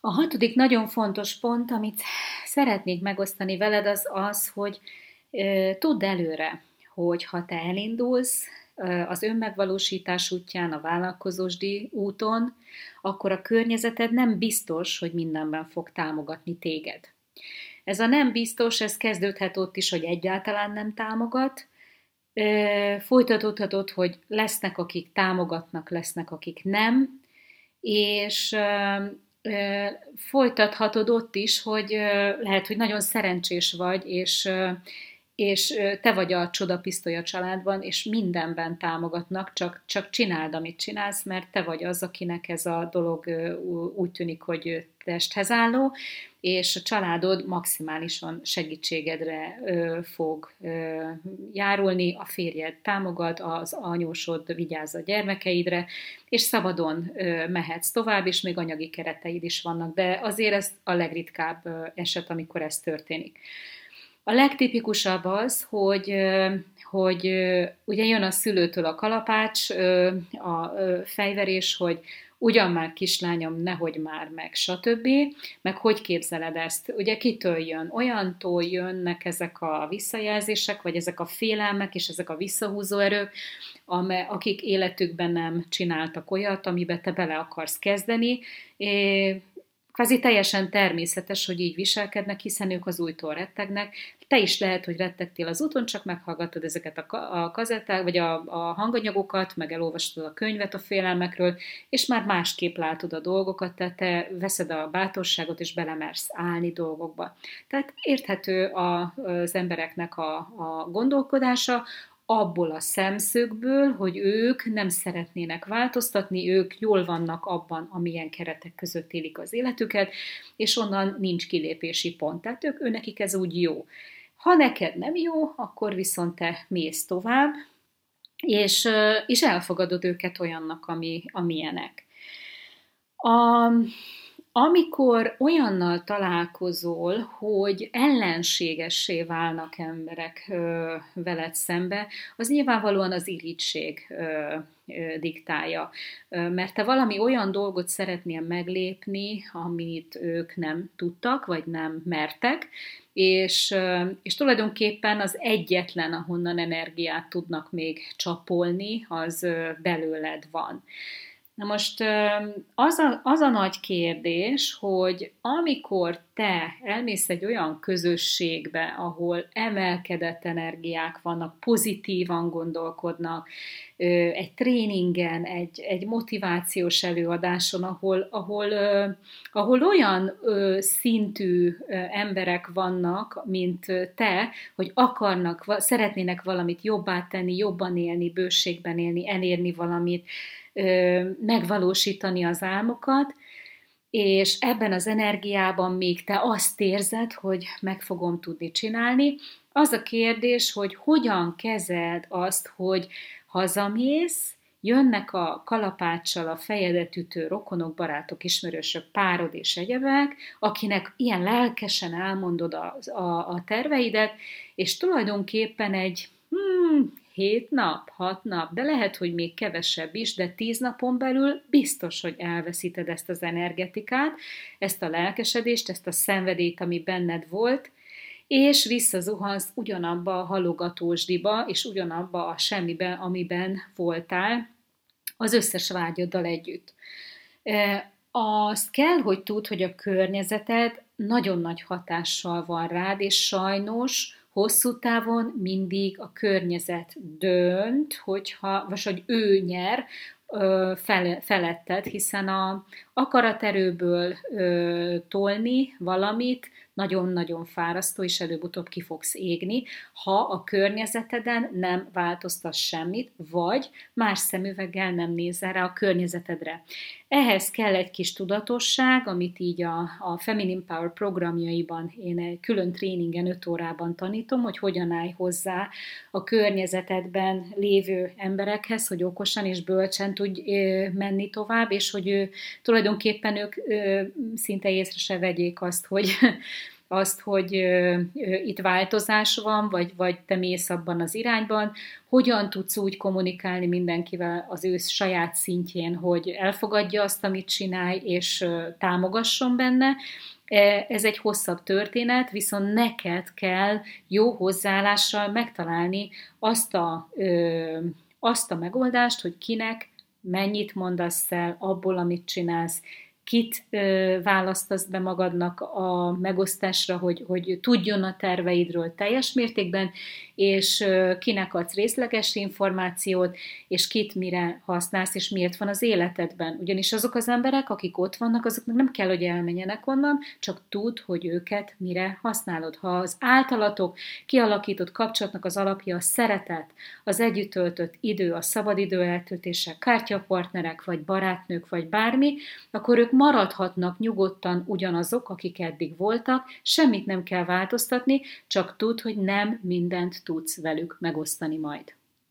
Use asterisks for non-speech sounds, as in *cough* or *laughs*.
A hatodik nagyon fontos pont, amit szeretnék megosztani veled, az az, hogy e, tudd előre, hogy ha te elindulsz az önmegvalósítás útján, a vállalkozósdi úton, akkor a környezeted nem biztos, hogy mindenben fog támogatni téged. Ez a nem biztos, ez kezdődhet ott is, hogy egyáltalán nem támogat, folytatódhatott, hogy lesznek, akik támogatnak, lesznek, akik nem, és folytathatod ott is, hogy lehet, hogy nagyon szerencsés vagy, és és te vagy a csodapisztoly családban, és mindenben támogatnak, csak, csak csináld, amit csinálsz, mert te vagy az, akinek ez a dolog úgy tűnik, hogy testhez álló, és a családod maximálisan segítségedre fog járulni, a férjed támogat, az anyósod vigyáz a gyermekeidre, és szabadon mehetsz tovább, és még anyagi kereteid is vannak, de azért ez a legritkább eset, amikor ez történik. A legtipikusabb az, hogy, hogy ugye jön a szülőtől a kalapács, a fejverés, hogy ugyan már kislányom, nehogy már meg, stb. Meg hogy képzeled ezt? Ugye kitől jön? Olyantól jönnek ezek a visszajelzések, vagy ezek a félelmek és ezek a visszahúzó erők, akik életükben nem csináltak olyat, amiben te bele akarsz kezdeni, kvázi teljesen természetes, hogy így viselkednek, hiszen ők az újtól rettegnek. Te is lehet, hogy rettegtél az úton, csak meghallgattad ezeket a, a kazetták, vagy a, a hanganyagokat, meg elolvastad a könyvet a félelmekről, és már másképp látod a dolgokat, tehát te veszed a bátorságot, és belemersz állni dolgokba. Tehát érthető a, az embereknek a, a gondolkodása, abból a szemszögből, hogy ők nem szeretnének változtatni, ők jól vannak abban, amilyen keretek között élik az életüket, és onnan nincs kilépési pont. Tehát ők, őnekik ez úgy jó. Ha neked nem jó, akkor viszont te mész tovább, és, és elfogadod őket olyannak, ami, amilyenek. A, amikor olyannal találkozol, hogy ellenségessé válnak emberek ö, veled szembe, az nyilvánvalóan az irigység ö, ö, diktálja. Mert te valami olyan dolgot szeretnél meglépni, amit ők nem tudtak, vagy nem mertek, és, és tulajdonképpen az egyetlen, ahonnan energiát tudnak még csapolni, az belőled van. Na most az a, az a nagy kérdés, hogy amikor te elmész egy olyan közösségbe, ahol emelkedett energiák vannak, pozitívan gondolkodnak, egy tréningen, egy, egy motivációs előadáson, ahol, ahol, ahol olyan szintű emberek vannak, mint te, hogy akarnak, szeretnének valamit jobbá tenni, jobban élni, bőségben élni, elérni valamit, megvalósítani az álmokat, és ebben az energiában még te azt érzed, hogy meg fogom tudni csinálni. Az a kérdés, hogy hogyan kezeld azt, hogy hazamész, jönnek a kalapáccsal a fejedet ütő rokonok, barátok, ismerősök, párod és egyebek, akinek ilyen lelkesen elmondod a, a, a terveidet, és tulajdonképpen egy hmm, hét nap, hat nap, de lehet, hogy még kevesebb is, de tíz napon belül biztos, hogy elveszíted ezt az energetikát, ezt a lelkesedést, ezt a szenvedélyt, ami benned volt, és visszazuhansz ugyanabba a halogatósdiba, és ugyanabba a semmibe, amiben voltál, az összes vágyoddal együtt. Azt kell, hogy tudd, hogy a környezeted nagyon nagy hatással van rád, és sajnos hosszú távon mindig a környezet dönt, hogyha, vagy hogy ő nyer fel, feletted, hiszen a akaraterőből ö, tolni valamit nagyon-nagyon fárasztó, és előbb-utóbb ki fogsz égni, ha a környezeteden nem változtass semmit, vagy más szemüveggel nem nézel rá a környezetedre. Ehhez kell egy kis tudatosság, amit így a, a Feminine Power programjaiban én egy külön tréningen 5 órában tanítom, hogy hogyan állj hozzá a környezetedben lévő emberekhez, hogy okosan és bölcsen tudj menni tovább, és hogy ő, tulajdonképpen ők szinte észre se vegyék azt, hogy *laughs* azt, hogy itt változás van, vagy, vagy te mész abban az irányban, hogyan tudsz úgy kommunikálni mindenkivel az ő saját szintjén, hogy elfogadja azt, amit csinálj, és támogasson benne, e, ez egy hosszabb történet, viszont neked kell jó hozzáállással megtalálni azt a, azt a megoldást, hogy kinek mennyit mondasz el abból, amit csinálsz, kit választasz be magadnak a megosztásra, hogy, hogy tudjon a terveidről teljes mértékben, és kinek adsz részleges információt, és kit mire használsz, és miért van az életedben. Ugyanis azok az emberek, akik ott vannak, azoknak nem kell, hogy elmenjenek onnan, csak tud, hogy őket mire használod. Ha az általatok kialakított kapcsolatnak az alapja a szeretet, az együtt töltött idő, a szabadidő eltöltése, kártyapartnerek, vagy barátnők, vagy bármi, akkor ők maradhatnak nyugodtan ugyanazok, akik eddig voltak, semmit nem kell változtatni, csak tud, hogy nem mindent tudsz velük megosztani majd.